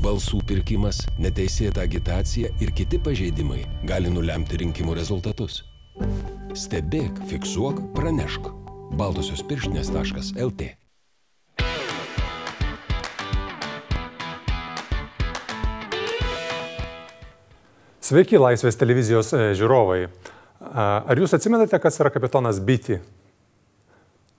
balsų pirkimas, neteisėta agitacija ir kiti pažeidimai gali nulemti rinkimų rezultatus. Stebėk, fiksuok, pranešk. Baltosios pirštinės.lt Sveiki, Laisvės televizijos e, žiūrovai. Ar jūs atsimenate, kas yra kapitonas Biti?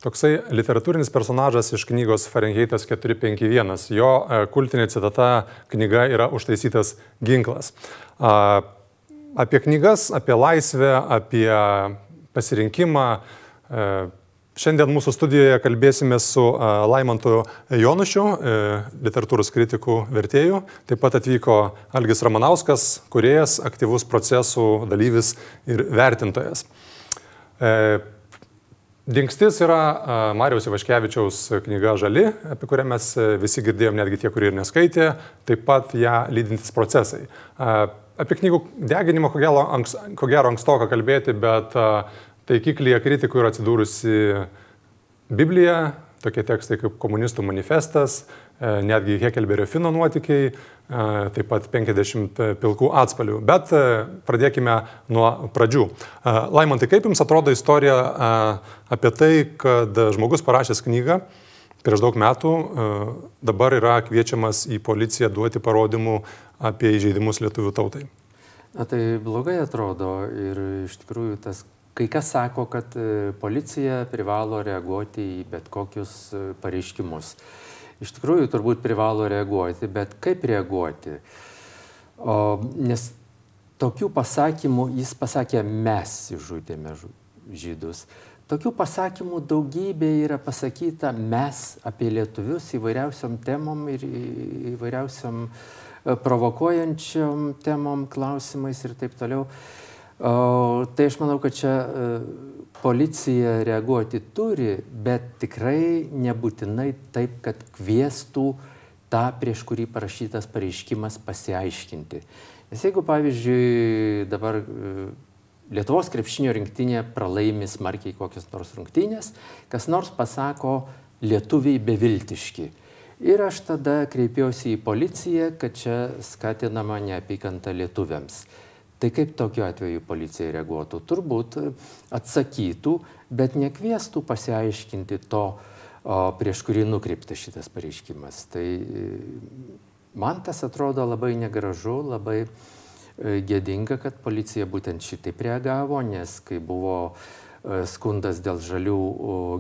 Toksai literatūrinis personažas iš knygos Fahrenheitas 451. Jo e, kultinė citata knyga yra užtaisytas ginklas. Apie knygas, apie laisvę, apie pasirinkimą e, Šiandien mūsų studijoje kalbėsime su Laimantu Jonušiu, e, literatūros kritikų vertėjų. Taip pat atvyko Algis Ramanauskas, kuriejas, aktyvus procesų dalyvis ir vertintojas. Dingstis yra Marijos Ivaškevičiaus knyga Žali, apie kurią mes visi girdėjom, netgi tie, kurie ir neskaitė, taip pat ją lydintis procesai. Apie knygų deginimą, ko gero, anks, ko gero ankstoka kalbėti, bet taikiklyje kritikų yra atsidūrusi Biblija, tokie tekstai kaip komunistų manifestas, netgi Hekelberio Fino nuotikiai, e, taip pat 50 pilkų atspalių. Bet e, pradėkime nuo pradžių. Laimontai, kaip Jums atrodo istorija apie tai, kad žmogus parašęs knygą prieš daug metų dabar yra kviečiamas į policiją duoti parodymų apie įžeidimus lietuvių tautai? Na tai blogai atrodo ir iš tikrųjų tas Kai kas sako, kad e, policija privalo reaguoti į bet kokius e, pareiškimus. Iš tikrųjų, turbūt privalo reaguoti, bet kaip reaguoti? O, nes tokių pasakymų jis pasakė, mes išžudėme žydus. Tokių pasakymų daugybė yra pasakyta mes apie lietuvius įvairiausiam temom ir įvairiausiam e, provokuojančiam temom, klausimais ir taip toliau. O, tai aš manau, kad čia e, policija reaguoti turi, bet tikrai nebūtinai taip, kad kvieštų tą, prieš kurį parašytas pareiškimas pasiaiškinti. Nes jeigu, pavyzdžiui, dabar e, Lietuvos krepšinio rinktinė pralaimi smarkiai kokias nors rungtynės, kas nors pasako lietuviai beviltiški. Ir aš tada kreipiausi į policiją, kad čia skatinama neapykanta lietuviams. Tai kaip tokiu atveju policija reaguotų? Turbūt atsakytų, bet nekviestų pasiaiškinti to, prieš kurį nukreiptas šitas pareiškimas. Tai man tas atrodo labai negražu, labai e, gėdinga, kad policija būtent šitaip reagavo, nes kai buvo e, skundas dėl žalių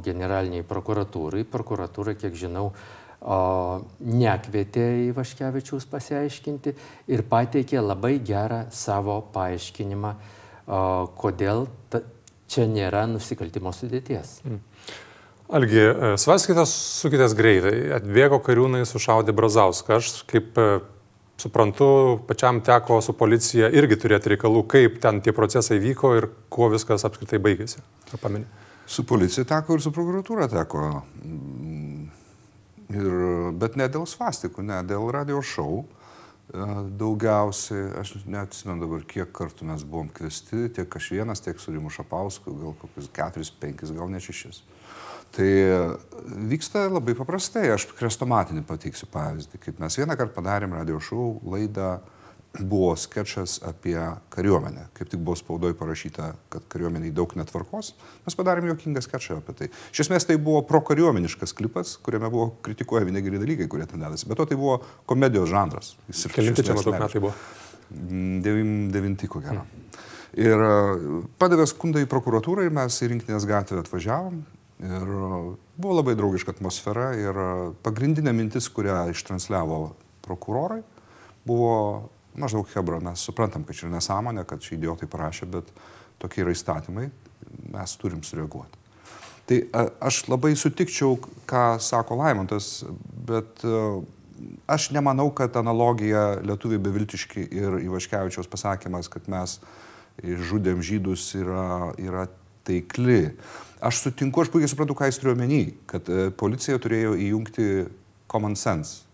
generaliniai prokuratūrai, prokuratūra, kiek žinau, nekvietė į Vaškevičius pasiaiškinti ir pateikė labai gerą savo paaiškinimą, o, kodėl ta, čia nėra nusikaltimo sudėties. Mm. Algi, e, svarskitės, sukitės greitai. Atbėgo kariūnai, sušaudė Brazauską. Aš kaip e, suprantu, pačiam teko su policija irgi turėti reikalų, kaip ten tie procesai vyko ir kuo viskas apskritai baigėsi. Ar pameni? Su policija teko ir su prokuratūra teko Ir, bet ne dėl svastikų, ne dėl radio šou. E, daugiausiai, aš neatsimenu dabar, kiek kartų mes buvom kvesti, tiek aš vienas, tiek su Rimu Šapausku, gal kokius keturis, penkis, gal ne šešis. Tai vyksta labai paprastai, aš krestomatinį pateiksiu pavyzdį, kaip mes vieną kartą padarėm radio šou laidą uh, buvo sketšas apie kariuomenę. Kaip tik buvo spaudoj parašyta, kad kariuomeniai daug netvarkos. Mes padarėm jokingą sketšą apie tai. Iš esmės tai buvo prokariuomeniškas klipas, kuriame buvo kritikuojami negeri dalykai, kurie ten dedasi. Bet to tai buvo komedijos žanras. Kelinti čia maždaug metai buvo? Mm, devim, devinti, ko gero. Hmm. Ir e, padavė skundą į prokuratūrą ir mes į rinktinės gatvę atvažiavom. Ir e, buvo labai draugiška atmosfera ir e, pagrindinė mintis, kurią ištransliavo prokurorai, buvo maždaug Hebra, mes suprantam, kad čia yra nesąmonė, kad čia idiotai parašė, bet tokie yra įstatymai, mes turim sureaguoti. Tai aš labai sutikčiau, ką sako Laimontas, bet aš nemanau, kad analogija lietuviai beviltiški ir Ivaškevičiaus pasakymas, kad mes žudėm žydus yra, yra taikli. Aš sutinku, aš puikiai suprantu, ką jis turiu omeny, kad e, policija turėjo įjungti common sense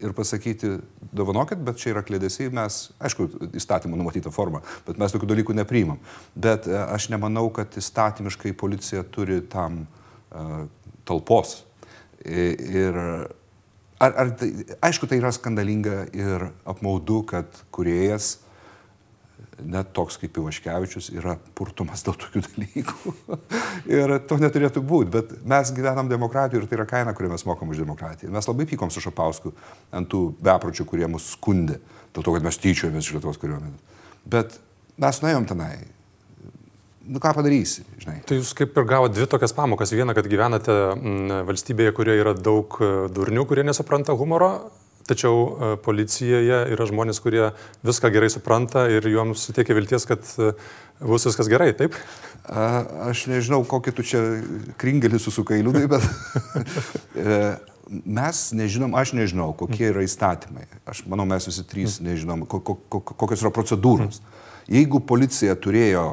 ir pasakyti, dovanokit, bet čia yra klėdėsiai, mes, aišku, įstatymų numatyta forma, bet mes tokių dalykų nepriimam. Bet e, aš nemanau, kad įstatymiškai policija turi tam uh, talpos. Ir ar, ar tai, aišku, tai yra skandalinga ir apmaudu, kad kuriejas net toks kaip Ivaškevičius yra purtumas dėl tokių dalykų. ir to neturėtų būti, bet mes gyvenam demokratijoje ir tai yra kaina, kurią mes mokam už demokratiją. Mes labai pykom su Šapausku ant tų bepročių, kurie mus skundė, dėl to, kad mes tyčiojomės iš Lietuvos kariuomenės. Bet mes nuėjom tenai. Nu ką padarysi, žinai. Tai jūs kaip ir gavote dvi tokias pamokas. Viena, kad gyvenate valstybėje, kurioje yra daug e, durnių, kurie nesupranta humoro, Tačiau e, policijoje yra žmonės, kurie viską gerai supranta ir joms suteikia vilties, kad e, bus viskas gerai, taip? A, aš nežinau, kokį tu čia kringelį susukai liūdai, bet e, mes nežinom, aš nežinau, kokie yra įstatymai. Aš manau, mes visi trys nežinom, kokios yra procedūros. Jeigu policija turėjo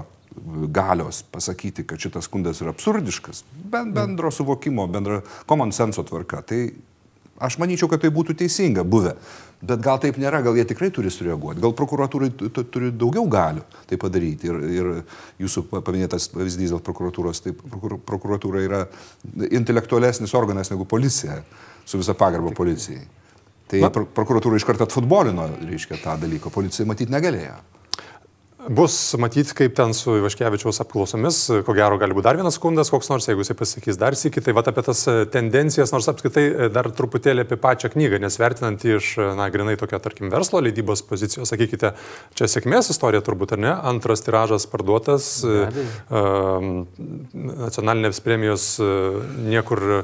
galios pasakyti, kad šitas skundas yra absurdiškas, bendro suvokimo, bendro common senso tvarka, tai Aš manyčiau, kad tai būtų teisinga buvę. Bet gal taip nėra, gal jie tikrai turi sureaguoti, gal prokuratūrai turi daugiau galių tai padaryti. Ir, ir jūsų paminėtas pavyzdys dėl prokuratūros, tai prokuratūra yra intelektualesnis organas negu policija, su visa pagarba policijai. Tai Na. prokuratūra iš karto atfutbolino, reiškia, tą dalyką, policija matyti negalėjo. Bus matyti, kaip ten su Ivaškevičiaus apklausomis, ko gero gali būti dar vienas skundas, koks nors, jeigu jisai pasakys dar sėki, tai va apie tas e, tendencijas, nors apskritai e, dar truputėlį apie pačią knygą, nes vertinant iš, e, na, grinai tokia, tarkim, verslo leidybos pozicijos, sakykite, čia sėkmės istorija turbūt, ar ne? Antras tiražas parduotas, nacionalinės premijos niekur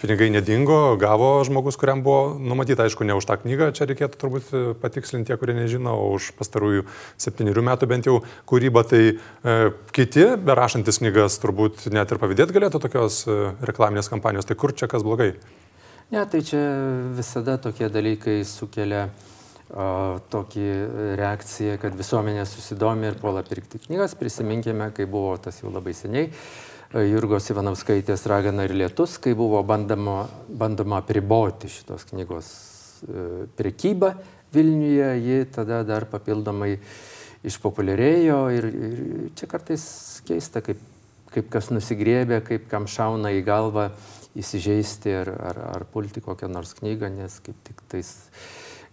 pinigai nedingo, gavo žmogus, kuriam buvo numatyta, aišku, ne už tą knygą, čia reikėtų turbūt e, patikslinti tie, kurie nežino, o už pastarųjų septynių metų bent jau kūrybą, tai e, kiti, berašantis knygas, turbūt net ir pavydėti galėtų tokios e, reklaminės kampanijos, tai kur čia kas blogai? Ne, tai čia visada tokie dalykai sukelia o, tokį reakciją, kad visuomenė susidomi ir puola pirkti knygas. Prisiminkime, kai buvo tas jau labai seniai Jurgos Ivanauskaitės Ragana ir Lietus, kai buvo bandama, bandoma priboti šitos knygos e, prekybą Vilniuje, ji tada dar papildomai išpopuliarėjo ir, ir čia kartais keista, kaip, kaip kas nusigrėbė, kaip kam šauna į galvą įsižeisti ar, ar, ar pulti kokią nors knygą, nes kaip tik tais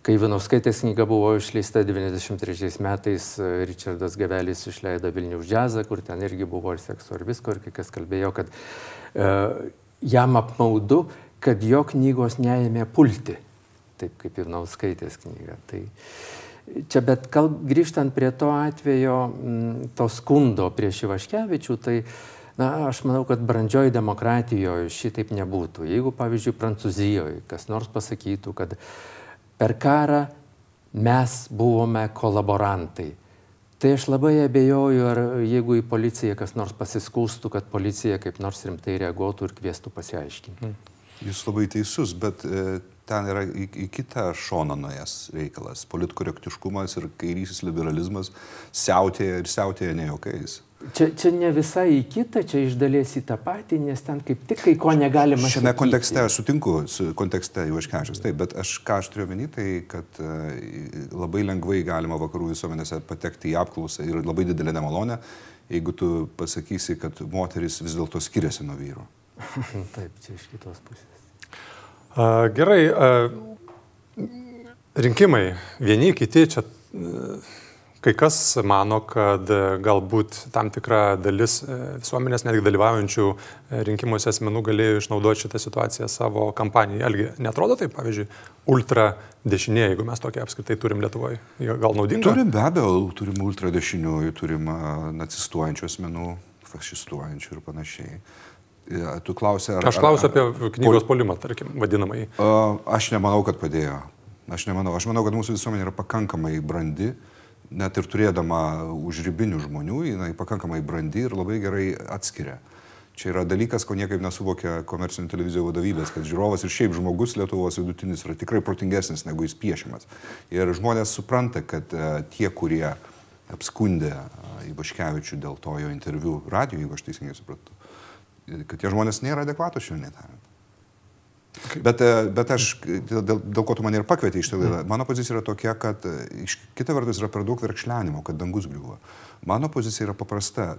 Kai Ivanauskaitės knyga buvo išleista 93 metais, Richardas Gavelis išleido Vilnių už džiazą, kur ten irgi buvo ir sekso, ir visko, ir kai kas kalbėjo, kad e, jam apmaudu, kad jo knygos neėmė pulti, taip kaip Ivanauskaitės knyga. Tai, čia, bet kal, grįžtant prie to atvejo, m, to skundo prieš Ivaškevičių, tai Na, aš manau, kad brandžioji demokratijoje šitaip nebūtų. Jeigu, pavyzdžiui, Prancūzijoje kas nors pasakytų, kad uh, per karą mes buvome kolaborantai. Tai aš labai abejoju, ar jeigu į policiją kas nors pasiskūstų, kad policija kaip nors rimtai reaguotų ir kvieštų pasiaiškinti. Jūs labai teisus, bet e, ten yra į, į kitą šoną nuėjęs reikalas. Politkorektiškumas ir kairysis liberalizmas siautėja ir siautėja ne jokiais. Čia, čia ne visai į kitą, čia iš dalies į tą patį, nes ten kaip tik kai ko negalima. Šiame sakyti. kontekste aš sutinku su kontekste Ivaškevičius, taip, bet aš ką aš turiu menį, tai kad uh, labai lengvai galima vakarų visuomenėse patekti į apklausą ir labai didelę nemalonę, jeigu tu pasakysi, kad moteris vis dėlto skiriasi nuo vyro. taip, čia iš kitos pusės. Gerai, rinkimai vieni, kiti čia. A, Kai kas mano, kad e, galbūt tam tikra dalis e, visuomenės, netgi dalyvaujančių e, rinkimuose asmenų galėjo išnaudoti šitą situaciją savo kampanijai. Elgi, netrodo tai, pavyzdžiui, ultra dešinė, jeigu mes tokia apskritai turim Lietuvoje? Gal naudinga? Turim be abejo, turim ultra dešiniųjų, turim nacistuojančių asmenų, fašistuojančių ir panašiai. Tu klausai, ar... Aš klausiu apie knygos polimą, tarkim, vadinamai. Aš nemanau, kad padėjo. Aš nemanau. Aš manau, kad mūsų visuomenė yra pakankamai brandi net ir turėdama užribinių žmonių, jinai pakankamai brandi ir labai gerai atskiria. Čia yra dalykas, ko niekaip nesuvokia komercinių televizijų vadovybės, kad žiūrovas ir šiaip žmogus Lietuvos vidutinis yra tikrai protingesnis negu jis piešimas. Ir žmonės supranta, kad uh, tie, kurie apskundė uh, Ivaškevičių dėl to jo interviu radio, jeigu aš teisingai supratau, kad tie žmonės nėra adekvatų šiandien tariant. Bet, e, bet aš, dėl, dėl ko tu mane ir pakvietei iš tai laidą, mm. mano pozicija yra tokia, kad e, iš kita vertus yra per daug verkšlenimo, kad dangus griuva. Mano pozicija yra paprasta.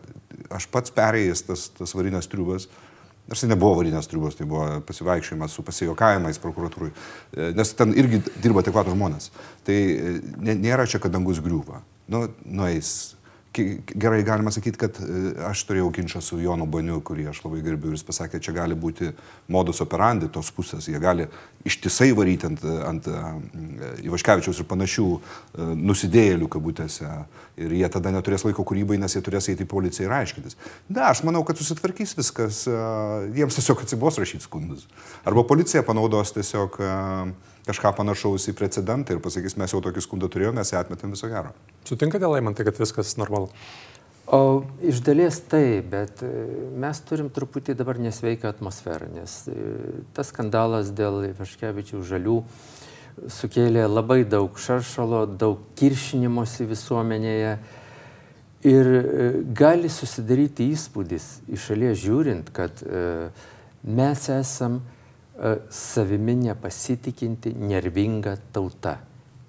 Aš pats perėjęs tas, tas varinės triubas Nors tai nebuvo varinės triubos, tai buvo pasivaikščiojimas su pasijokavimais prokuratūrai, e, nes ten irgi dirba tik vato žmonės. Tai nėra čia, kad dangus griūva. Nu, nueis gerai galima sakyti, kad e, aš turėjau ginčą su Jonu Baniu, kurį aš labai gerbiu ir jis pasakė, čia gali būti modus operandi tos pusės, jie gali ištisai varyti ant, ant Ivaškevičiaus ir panašių e, nusidėjėlių kabutėse ir jie tada neturės laiko kūrybai, nes jie turės eiti į policiją ir aiškintis. Ne, aš manau, kad susitvarkys viskas, jiems tiesiog atsibos rašyti skundus. Arba policija panaudos tiesiog kažką panašaus į precedentą ir pasakys, mes jau tokį skundą turėjome, mes ją atmetėm viso gero. Sutinkate, Laimantai, kad viskas normalu? O iš dalies taip, bet e, mes turim truputį dabar nesveiką atmosferą, nes e, tas skandalas dėl Vaškevičių žalių sukėlė labai daug šaršalo, daug kiršinimosi visuomenėje ir e, gali susidaryti įspūdis iš šalies žiūrint, kad mes esam savimi nepasitikinti, nervinga tauta.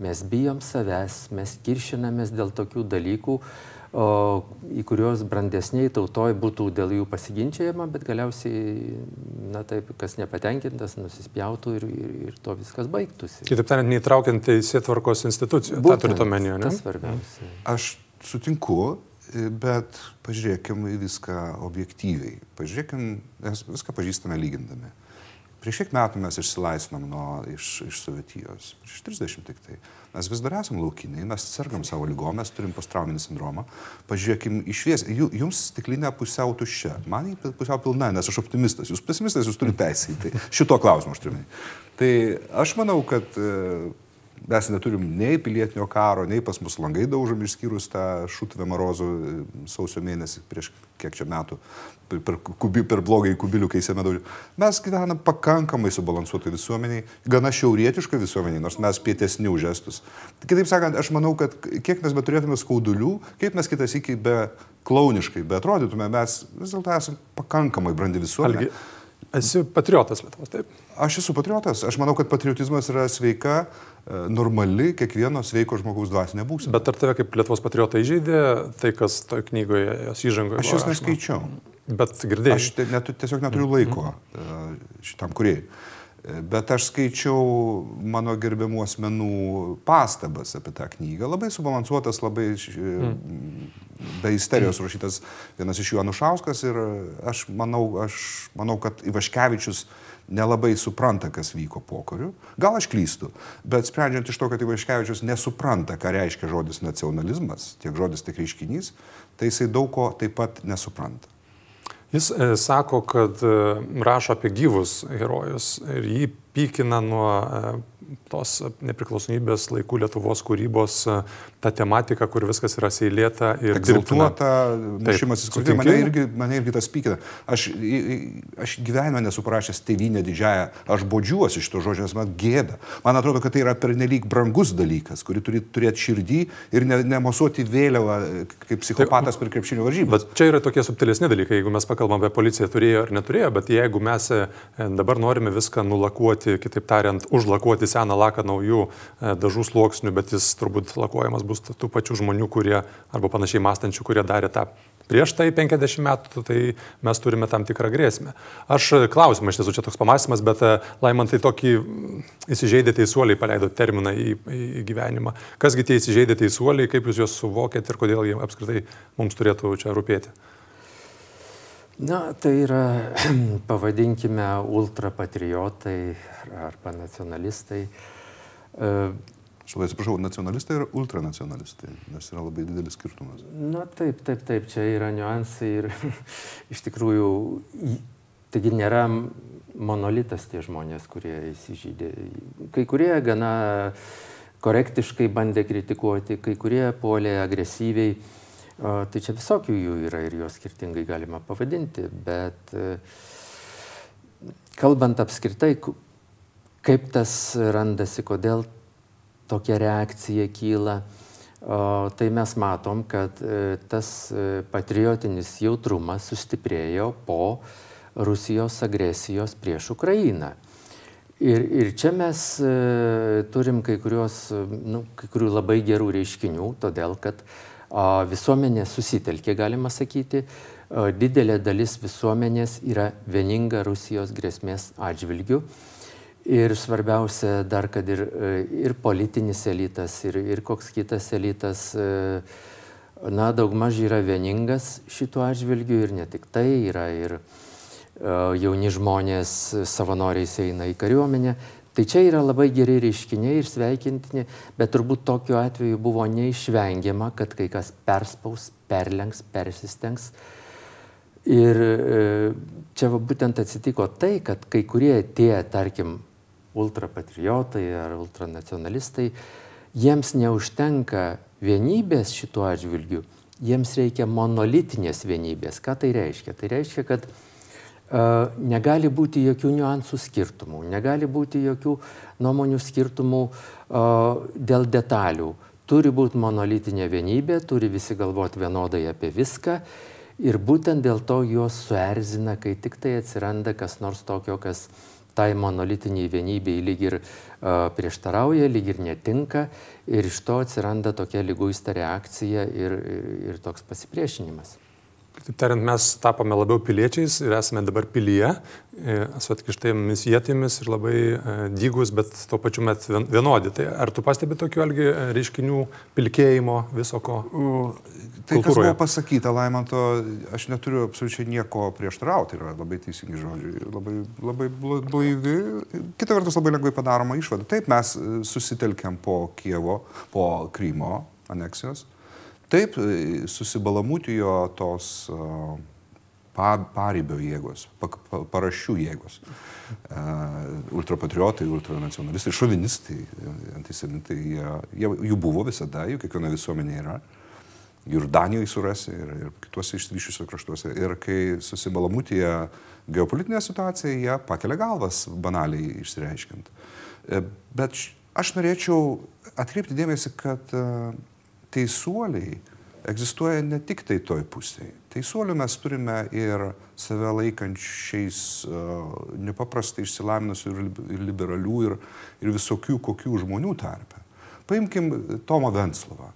Mes bijom savęs, mes kiršinamės dėl tokių dalykų, o, į kuriuos brandesniai tautoj būtų dėl jų pasiginčiajama, bet galiausiai, na taip, kas nepatenkintas, nusispjautų ir, ir, ir to viskas baigtųsi. Kitaip tariant, neįtraukiant teisėtvarkos institucijų. Būtent, tą turite omenyje, ne? Tas svarbiausia. Aš sutinku, bet pažiūrėkim į viską objektyviai. Pažiūrėkim, mes viską pažįstame lygindami. Prieš kiek metų mes išsilaisvinom nuo, iš, iš Sovietijos? Prieš 30 tik tai. Mes vis dar esame laukiniai, mes sergam savo lygom, mes turim postrauminį sindromą. Pažiūrėkim iš vies, jums stiklinė pusiau tuščia, man pusiau pilna, nes aš optimistas, jūs pesimistas, jūs turite teisę į tai. Šito klausimu aš turiu. Tai aš manau, kad mes neturim nei pilietinio karo, nei pas mus langai daužomi išskyrus tą šutvę marozų sausio mėnesį prieš kiek čia metų per, kubi, per blogai kubilių keisėme daugiau. Mes gyvename pakankamai subalansuotai visuomeniai, gana šiaurietiškai visuomeniai, nors mes pietesni už estus. Kitaip sakant, aš manau, kad kiek mes beturėtume skaudulių, kaip mes kitas iki be klauniškai, bet atrodytume, mes vis dėlto esame pakankamai brandi visuomenė. Algi. Esi patriotas Lietuvos, taip? Aš esu patriotas. Aš manau, kad patriotizmas yra sveika, e, normali kiekvieno sveiko žmogaus dvasinė būsena. Bet ar tave kaip Lietuvos patriotą įžeidė tai, kas toje knygoje, jos įžangoje? Aš jos neskaičiau. Bet girdėjau. Aš net, tiesiog neturiu laiko mm. šitam kuriejai. Bet aš skaičiau mano gerbiamų asmenų pastabas apie tą knygą. Labai subalansuotas, labai mm. be isterijos rašytas vienas iš jų Anušauskas ir aš manau, aš manau, kad Ivaškevičius nelabai supranta, kas vyko pokariu. Gal aš klystu, bet sprendžiant iš to, kad Ivaškevičius nesupranta, ką reiškia žodis nacionalizmas, tiek žodis, tiek reiškinys, tai jisai daug ko taip pat nesupranta. Jis e, sako, kad e, rašo apie gyvus herojus ir jį pykina nuo e, tos nepriklausomybės laikų Lietuvos kūrybos e, ta tematika, kur viskas yra seilėta ir egzaltuota, nešimas į skurdą. Mane irgi, mane irgi tas pykina. Aš, aš gyvenime nesuprašęs tėvynę didžiąją, aš bodžiuosi iš to žodžio, nes man gėda. Man atrodo, kad tai yra pernelyg brangus dalykas, kurį turi turėti širdį ir ne, nemosuoti vėliavą kaip psichopatas tai, per krepšinio varžybas. Bet čia yra tokie subtilesni dalykai, jeigu mes pakalbam apie policiją, turėjo ar neturėjo, bet jeigu mes e, dabar norime viską nulakuoti, kitaip tariant, užlakuoti seną laką naujų e, dažų sluoksnių, bet jis turbūt lakuojamas bus tų pačių žmonių, kurie, arba panašiai mąstančių, kurie darė tą prieš tai 50 metų, tai mes turime tam tikrą grėsmę. Aš e, klausimą, iš tiesų čia toks pamastymas, bet e, Laimantai tokį įsižeidė teisuoliai paleido terminą į, į gyvenimą. Kasgi tie įsižeidė teisuoliai, kaip jūs juos suvokėt ir kodėl jie apskritai mums turėtų čia rūpėti? Na, tai yra, pavadinkime, ultrapatriotai arba nacionalistai. Uh, Aš labai atsiprašau, nacionalistai ir ultranacionalistai, nes yra labai didelis skirtumas. Na taip, taip, taip, čia yra niuansai ir iš tikrųjų, taigi nėra monolitas tie žmonės, kurie įsižydė. Kai kurie gana korektiškai bandė kritikuoti, kai kurie puolė agresyviai. Tai čia visokių jų yra ir juos skirtingai galima pavadinti, bet e, kalbant apskritai, kaip tas randasi, kodėl tokia reakcija kyla, tai mes matom, kad e, tas e, patriotinis jautrumas sustiprėjo po Rusijos agresijos prieš Ukrainą. Ir, ir čia mes turim kai, kurios, nu, kai kurių labai gerų reiškinių, todėl kad visuomenė susitelkė, galima sakyti, didelė dalis visuomenės yra vieninga Rusijos grėsmės atžvilgių. Ir svarbiausia dar, kad ir, ir politinis elitas, ir, ir koks kitas elitas, na, daugmaž yra vieningas šituo atžvilgiu ir ne tik tai, yra ir jauni žmonės savanoriais eina į kariuomenę. Tai čia yra labai geri reiškiniai ir sveikintini, bet turbūt tokiu atveju buvo neišvengiama, kad kai kas perspaus, perlenks, persistengs. Ir čia va, būtent atsitiko tai, kad kai kurie tie, tarkim, ultrapatriotai ar ultranacionalistai, jiems neužtenka vienybės šituo atžvilgiu, jiems reikia monolitinės vienybės. Ką tai reiškia? Tai reiškia, kad negali būti jokių niuansų skirtumų, negali būti jokių nuomonių skirtumų dėl detalių. Turi būti monolitinė vienybė, turi visi galvoti vienodai apie viską. Ir būtent dėl to juos suerzina, kai tik tai atsiranda kas nors tokio, kas tai monolitiniai vienybei lyg ir prieštarauja, lyg ir netinka ir iš to atsiranda tokia lyguista reakcija ir, ir, ir toks pasipriešinimas. Taip tariant, mes tapome labiau piliečiais ir esame dabar pilyje, su atkištėmis jėtimis ir labai e, dygus, bet tuo pačiu met vienodi. Tai ar tu pastebi tokių algi e, reiškinių pilkėjimo viso ko? Tai kas buvo pasakyta, Laimanto, aš neturiu absoliučiai nieko prieštarauti, yra labai teisingi žodžiai, labai, labai blaivi, kita vertus labai lengvai padaroma išvada. Taip, mes susitelkiam po Kievo, po Krymo aneksijos Taip, e, susibalamutijo tos pa, paribio jėgos, pa, pa, parašių jėgos. Uh, ultrapatriotai, ultranacionalistai, šovinistai, antisemitai, jie, jų buvo visada, jų kiekviena visuomenė yra. Ir Danijoje surasi, ir, ir kituose išsivyščiusiuose kraštuose. Ir kai susibalamutėje geopolitinė situacija, jie pakelia galvas banaliai išsireiškint. E, bet aš norėčiau atkreipti dėmesį, kad uh, teisuoliai egzistuoja ne tik tai toj pusėje. Teisuolių mes turime ir save laikančiais uh, nepaprastai išsilavinusių ir, liberalių ir, ir visokių kokių žmonių tarpe. Paimkim Tomą Venslovą.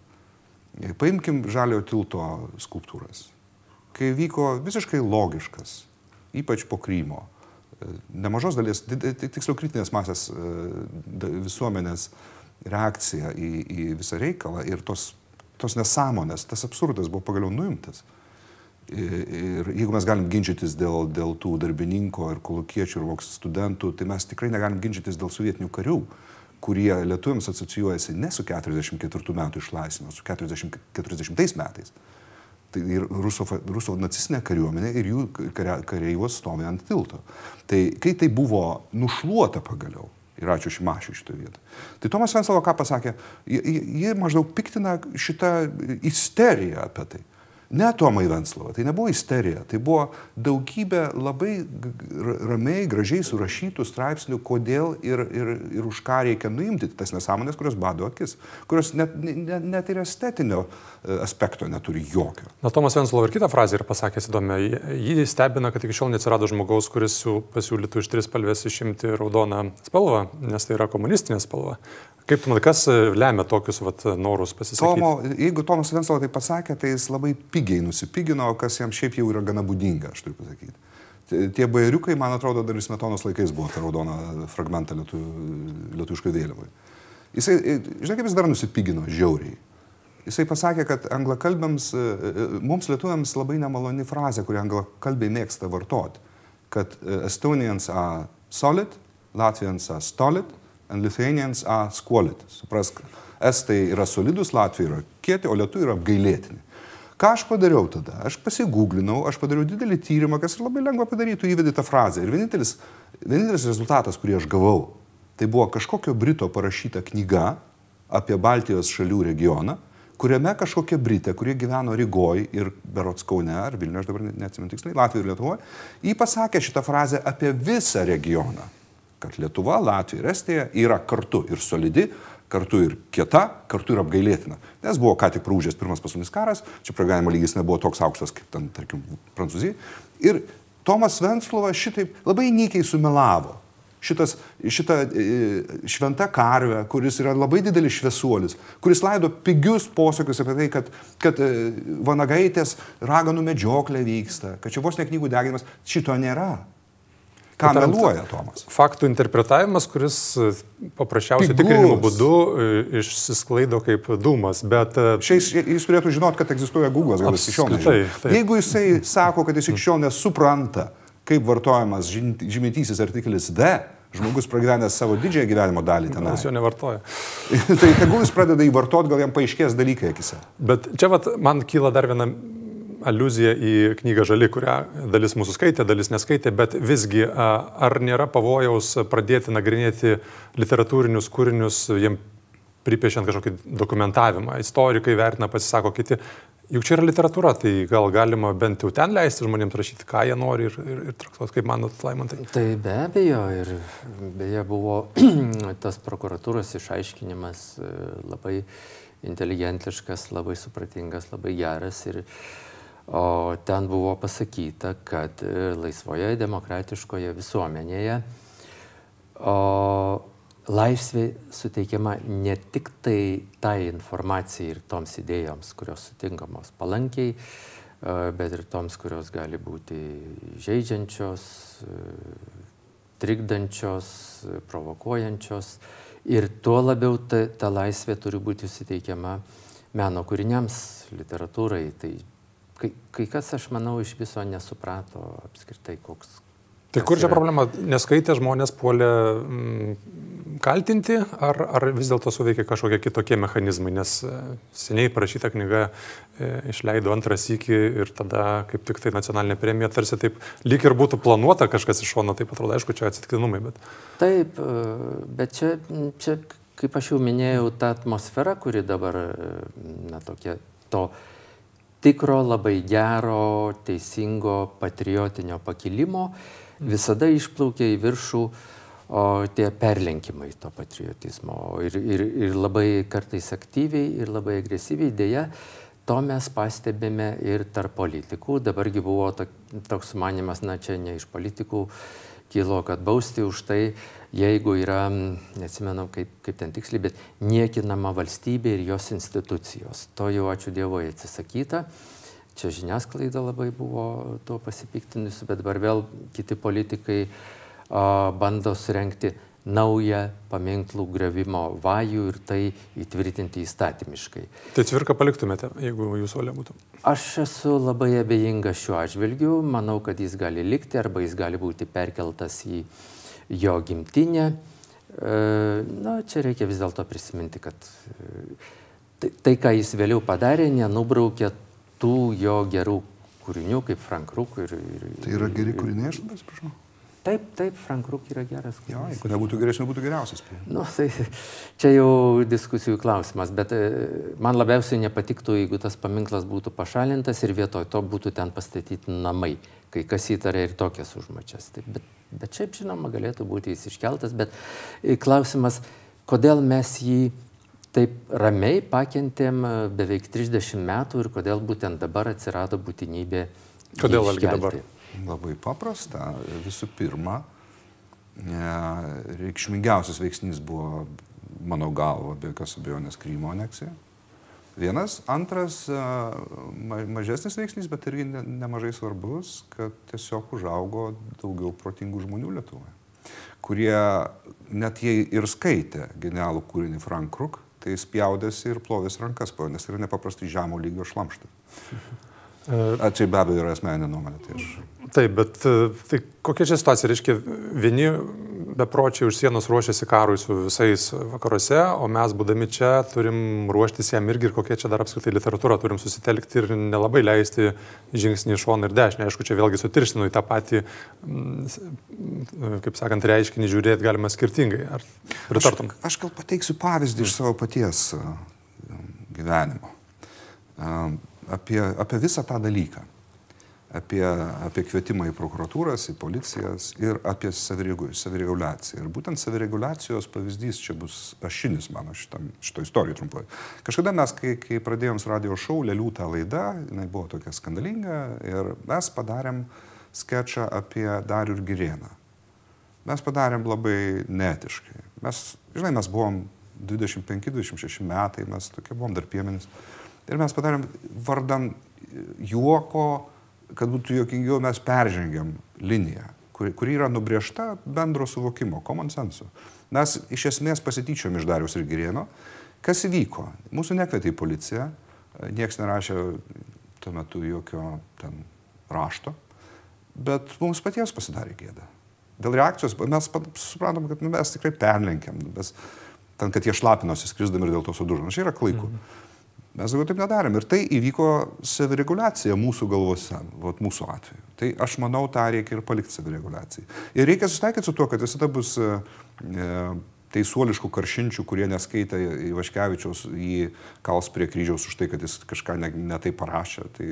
Paimkim Žaliojo tilto skulptūras. Kai vyko visiškai logiškas, ypač po Krymo, nemažos dalies, tiksliau kritinės masės visuomenės reakcija į, į visą reikalą ir tos tos nesąmonės, tas absurdas buvo pagaliau nuimtas. Ir jeigu mes galim ginčytis dėl, dėl tų darbininko ir kolokiečių ir voks studentų, tai mes tikrai negalim ginčytis dėl sovietinių karių, kurie lietuviams asocijuojasi ne su 44 metų išlaisvimo, su 40, 40 metais. Tai ir Ruso, Ruso nacistinė kariuomenė ir jų kariai juos stovi ant tilto. Tai kai tai buvo nušluota pagaliau, Ir ačiū Šimašiui šitoje vietoje. Tai Tomas Venslava ką pasakė, jie maždaug piktina šitą isteriją apie tai. Ne Tomai Venslava, tai nebuvo isterija, tai buvo daugybė labai ramiai, gražiai surašytų straipsnių, kodėl ir, ir, ir už ką reikia nuimti tas nesąmonės, kurios bado akis, kurios net, net, net ir estetinio e, aspekto neturi jokio. Na, Tomas Venslava ir kitą frazę yra pasakęs įdomią. Jį stebina, kad iki šiol neatsirado žmogaus, kuris pasiūlytų iš tris spalvės išimti raudoną spalvą, nes tai yra komunistinė spalva. Kaip tu manai, kas e, lemia tokius vat, norus pasisakyti? Tomo, jeigu Tomas Venslova tai pasakė, tai jis labai pigiai nusipigino, kas jam šiaip jau yra gana būdinga, aš turiu pasakyti. Tie bairiukai, man atrodo, dar vis metonos laikais buvo ta raudona fragmentą lietu, lietuviškai vėliavai. Jisai, e, žinai, kaip jis dar nusipigino, žiauriai. Jisai pasakė, kad anglakalbėms, e, mums lietuviams labai nemaloni frazė, kurią anglakalbiai mėgsta vartoti, kad Estonians are solid, Latvians are stolid, and Lithuanians are squalid. Suprask, estai yra solidus, latviai yra kieti, o lietuviai yra apgailėtini. Ką aš padariau tada? Aš pasigūglinau, aš padariau didelį tyrimą, kas labai lengva padaryti, įvedi tą frazę. Ir vienintelis, vienintelis rezultatas, kurį aš gavau, tai buvo kažkokio Brito parašyta knyga apie Baltijos šalių regioną, kuriame kažkokia Britė, kurie gyveno Rygoj ir Berots Kaune ar Vilniuje, aš dabar neatsimenu tiksliai, Latvijoje ir Lietuvoje, jį pasakė šitą frazę apie visą regioną kad Lietuva, Latvija ir Estija yra kartu ir solidi, kartu ir kieta, kartu ir apgailėtina. Nes buvo ką tik prūžęs pirmas pasaulinis karas, čia pragyvenimo lygis nebuvo toks aukštas kaip ten, tarkim, Prancūzija. Ir Tomas Venslova šitaip labai nykiai sumelavo. šitas, šita e, šventa karvė, kuris yra labai didelis šviesuolis, kuris laido pigius posakius apie tai, kad, kad e, vanagaitės raganų medžioklė vyksta, kad čia vos ne knygų deginimas, šito nėra. Ką Būtent meluoja Tomas? Faktų interpretavimas, kuris e, paprasčiausiai Pigus. tikrinimo būdu e, išsisklaido kaip dūmas, bet e, Šiais jis turėtų žinot, kad egzistuoja Google'as, gal jis šiol Apskritai, nežino. Jeigu jisai sako, kad jis iki šiol nesupranta, kaip vartojamas žym- žymintysis artiklis D, žmogus pragyvenęs savo didžiąją gyvenimo dalį ten. jis jo nevartoja. tai tegul jis pradeda jį vartoti, gal jam paaiškės dalykai akise. Bet čia vat, man kyla dar viena aluzija į knygą Žali, kurią dalis mūsų skaitė, dalis neskaitė, bet visgi ar nėra pavojaus pradėti nagrinėti literatūrinius kūrinius, jiem pripiešiant kažkokį dokumentavimą. Istorikai vertina, pasisako kiti. Juk čia yra literatūra, tai gal galima bent jau ten leisti žmonėms rašyti, ką jie nori ir, ir, ir traktuoti, kaip manot, Laimantai. Tai be abejo ir beje buvo tas prokuratūros išaiškinimas e, labai inteligentiškas, labai supratingas, labai geras. Ir, o ten buvo pasakyta, kad e, laisvoje demokratiškoje visuomenėje o, laisvė suteikiama ne tik tai tai informacijai ir toms idėjoms, kurios sutinkamos palankiai, e, bet ir toms, kurios gali būti žaidžiančios, e, trikdančios, provokuojančios. Ir tuo labiau ta, ta laisvė turi būti suteikiama meno kūriniams, literatūrai. Tai kai, kai kas, aš manau, iš viso nesuprato apskritai, koks. Tai kur čia yra- problema? Neskaitė žmonės puolė mm, kaltinti, ar, ar vis dėlto suveikia kažkokie kitokie mechanizmai, nes e, seniai parašyta knyga e, išleido antrą sykį ir tada kaip tik tai nacionalinė premija tarsi taip lyg ir būtų planuota kažkas iš šono, taip atrodo, aišku, čia atsitiktinumai, bet Taip, e, bet čia, čia, kaip aš jau minėjau, ta atmosfera, kuri dabar, e, na, tokia, to tikro, labai gero, teisingo, patriotinio pakilimo, visada išplaukia į viršų o, tie perlenkimai to patriotizmo. Ir, ir, ir labai kartais aktyviai, ir labai agresyviai dėja. To mes pastebime ir tarp politikų. Dabargi buvo tok, toks sumanimas, na čia ne iš politikų kilo, kad bausti už tai, jeigu yra, neatsimenu kaip, kaip ten tiksliai, bet niekinama valstybė ir jos institucijos. To jau ačiū Dievui atsisakyta. Čia žiniasklaida labai buvo tuo pasipiktinusi, bet dabar vėl kiti politikai a, bando surenkti naują paminklų grevimo vajų ir tai įtvirtinti įstatymiškai. tai cvirką paliktumėte, jeigu jūsų valia būtų. Aš esu labai abejingas šiuo atžvilgiu, manau, kad jis gali likti arba jis gali būti perkeltas į jo gimtinę. E, Na, čia reikia vis dėlto prisiminti, kad e, tai, tai, ką jis vėliau padarė, nenubraukė tų jo gerų kūrinių, kaip Frank Ruk ir... ir Tai yra geri kūriniai, aš atsiprašau. Taip, taip, Frank Ruk yra geras Jo, jeigu nebūtų geresnė, būtų geriausias. Nu, tai čia jau diskusijų klausimas, bet e, man labiausiai nepatiktų, jeigu tas paminklas būtų pašalintas ir vietoj to būtų ten pastatyti namai, kai kas įtarė ir tokias užmačias. Taip, bet, bet šiaip žinoma galėtų būti jis iškeltas, bet e, klausimas, kodėl mes jį taip ramiai pakentėm e, beveik 30 metų ir kodėl būtent dabar atsirado būtinybė. Kodėl, Algi, dabar? Labai paprasta. Visų pirma, e, reikšmingiausias veiksnys buvo, mano galva, be jokios abejonės Krymo aneksija. Vienas, antras, e, ma- mažesnis veiksnys, bet irgi ne- nemažai svarbus, kad tiesiog užaugo daugiau protingų žmonių Lietuvoje, kurie net jei ir skaitė genialų kūrinį Frank Kruk, tai spjaudėsi ir plovėsi rankas po nes tai yra nepaprastai žemo lygio šlamštai. E, čia be abejo yra asmeninė nuomonė. Tai aš... Taip, bet e, tai kokia čia situacija? Reiškia, vieni bepročiai už sienos ruošiasi karui su visais vakaruose, o mes, būdami čia, turim ruoštis jam irgi ir kokia čia dar apskritai literatūra, turim susitelkti ir nelabai leisti žingsnį į šoną ir dešinę. Aišku, čia vėlgi sutirštinu į tą patį, mm, kaip sakant, reiškinį žiūrėti galima skirtingai. Ar pritartum? Aš, aš gal pateiksiu pavyzdį iš savo paties a, gyvenimo. A, Apie, apie visą tą dalyką. Apie, apie kvietimą į prokuratūras, į policijas ir apie saviregu- savireguliaciją. Ir būtent savireguliacijos pavyzdys čia bus ašinis mano šitam, šito istorijoje trumpai. Kažkada mes, kai, kai pradėjom radio šou, Lelių tą laidą, jinai buvo tokia skandalinga ir mes padarėm sketčą apie Darių ir Girėną. mes padarėm labai netiškai. Mes, žinai, mes buvom 25-26 metai, mes tokie buvom dar piemenis. Ir mes padarėm vardan juoko, kad būtų juokingiau, mes peržengėm liniją, kuri, kuri yra nubriežta bendro suvokimo, common sense. Mes iš esmės pasityčiom iš Darius ir Girieno. Kas įvyko? Mūsų nekvietė į policiją, nieks nerašė tuo metu jokio ten rašto, bet mums patiems pasidarė gėda. Dėl reakcijos mes suprantam, kad nu, mes tikrai perlenkiam, mes, ten, kad jie šlapinosi skrisdami ir dėl to sudužo. Nu, čia yra klaiku. Mhm. Mes daugiau taip nedarėm. Ir tai įvyko savireguliacija mūsų galvose, vat, mūsų atveju. Tai aš manau, tą reikia ir palikti savireguliacijai. Ir reikia susitaikyti su tuo, kad visada bus e, e teisuoliškų karšinčių, kurie neskaita Ivaškevičiaus, jį kals prie kryžiaus už tai, kad jis kažką netai ne, ne parašė. Tai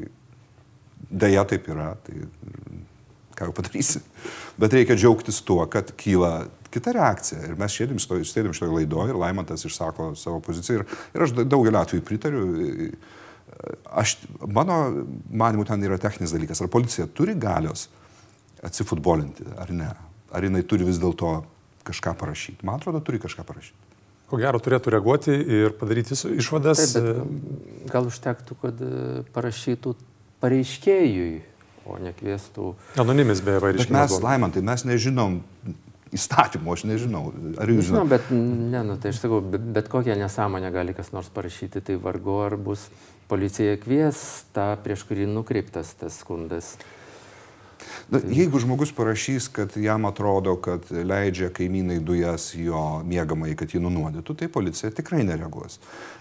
dėja taip yra. Tai ką jau padarysi. Bet reikia džiaugtis tuo, kad kyla kita reakcija. Ir mes sėdim šitoje laidoje ir Laimantas išsako savo poziciją. Ir, ir aš daugelį atvejų pritariu. Aš, mano manimu, ten yra techninis dalykas. Ar policija turi galios atsifutbolinti, ar ne? Ar jinai turi vis dėlto kažką parašyti? Man atrodo, turi kažką parašyti. Ko gero turėtų reaguoti ir padaryti išvadas. Taip, gal užtektų, kad parašytų pareiškėjui o nekviestų. Anonimis beje, vairiškai. Mes, Laimantai, mes nežinom įstatymų, aš nežinau. Ar jūs žinote? Bet, ne, nu, tai aš sakau, bet, bet kokią nesąmonę gali kas nors parašyti, tai vargu ar bus policija kvies tą, prieš kurį nukreiptas tas skundas. Na, jeigu žmogus parašys, kad jam atrodo, kad leidžia kaimynai dujas jo mėgamai, kad jį nunuodytų, tai policija tikrai nereaguos.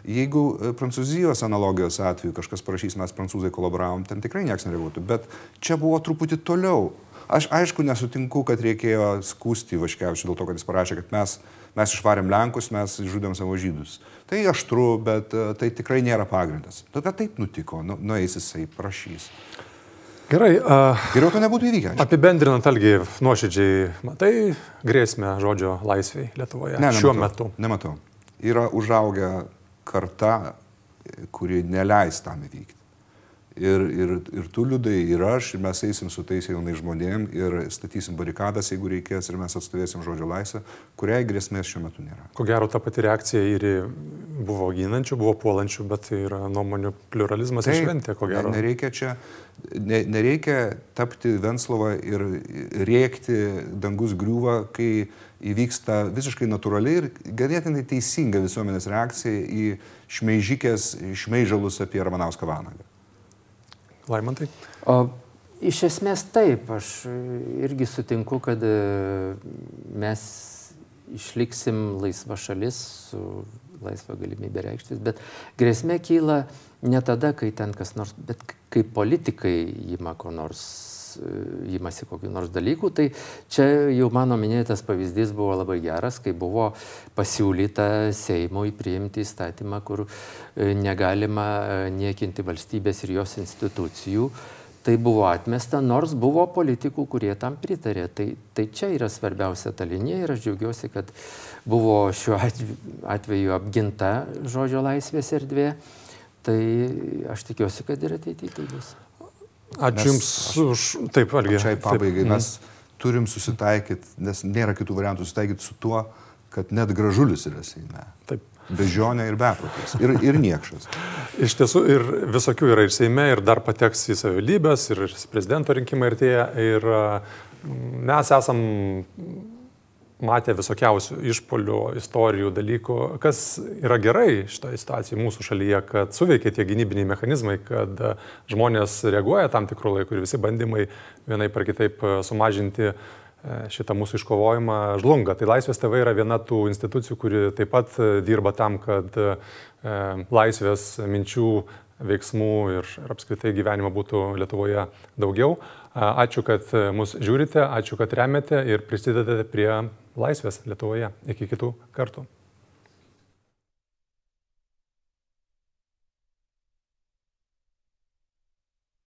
Jeigu e, Prancūzijos analogijos atveju kažkas parašys, mes prancūzai kolaboravom, ten tikrai niekas nereaguotų. Bet čia buvo truputį toliau. Aš aišku nesutinku, kad reikėjo skūsti Vaškevičiu dėl to, kad jis parašė, kad mes, mes išvarėm Lenkus, mes žudėm savo žydus. Tai aštru, bet e, tai tikrai nėra pagrindas. Bet taip nutiko, nu, nueis jisai, prašys. Gerai. Uh, Geriau to nebūtų įvykę. Apibendrinant, Algi, nuoširdžiai, matai grėsmę žodžio laisviai Lietuvoje ne, šiuo metu? Nematau. Yra užaugę karta, kuri neleis tam įvykti. Ir, ir, ir tu liudai, ir aš, ir mes eisim su tais jaunais žmonėm ir statysim barikadas, jeigu reikės, ir mes atstovėsim žodžio laisvę, kuriai grėsmės šiuo metu nėra. Ko gero, ta pati reakcija ir buvo ginančių, buvo puolančių, bet tai yra nuomonių pluralizmas ir šventė, ko gero. Nereikia čia, ne, nereikia tapti Venslovą ir rėkti dangus griūva, kai įvyksta visiškai natūraliai ir ganėtinai teisinga visuomenės reakcija į šmeižikės, šmeižalus apie Ramanauską Vanagą. Laimantai? O, iš esmės taip, aš irgi sutinku, kad e, mes išliksim laisva šalis su laisva galimybė reikštis, bet grėsmė kyla ne tada, kai ten kas nors, bet kai politikai įma ko nors įmasi kokiu nors dalyku, tai čia jau mano minėtas pavyzdys buvo labai geras, kai buvo pasiūlyta Seimui priimti įstatymą, kur e, negalima e, niekinti valstybės ir jos institucijų. Tai buvo atmesta, nors buvo politikų, kurie tam pritarė. Tai, tai čia yra svarbiausia ta linija ir aš džiaugiuosi, kad buvo šiuo atveju apginta žodžio laisvės erdvė. Tai aš tikiuosi, kad ir ateityje tai bus. Ačiū Jums už taip, Algi. Šiai pabaigai mes turim susitaikyti, nes nėra kitų variantų susitaikyti su tuo, kad net gražulis yra Seime. Taip. Bežionė ir beprotis. Ir, ir niekšas. Iš tiesų, ir visokių yra ir Seime, ir dar pateks į savivaldybės, ir prezidento rinkimai artėja. Ir mes esam matė visokiausių išpolių, istorijų, dalykų. Kas yra gerai šitoje situacijoje mūsų šalyje, kad suveikia tie gynybiniai mechanizmai, kad žmonės reaguoja tam tikrų laikų ir visi bandymai vienai par kitaip sumažinti e, šitą mūsų iškovojimą žlunga. Tai Laisvės TV yra viena tų institucijų, kuri taip pat dirba tam, kad e, laisvės minčių veiksmų ir apskritai gyvenimo būtų Lietuvoje daugiau. Ačiū, kad mus žiūrite, ačiū, kad remiate ir prisidedate prie laisvės Lietuvoje. Iki kitų kartų.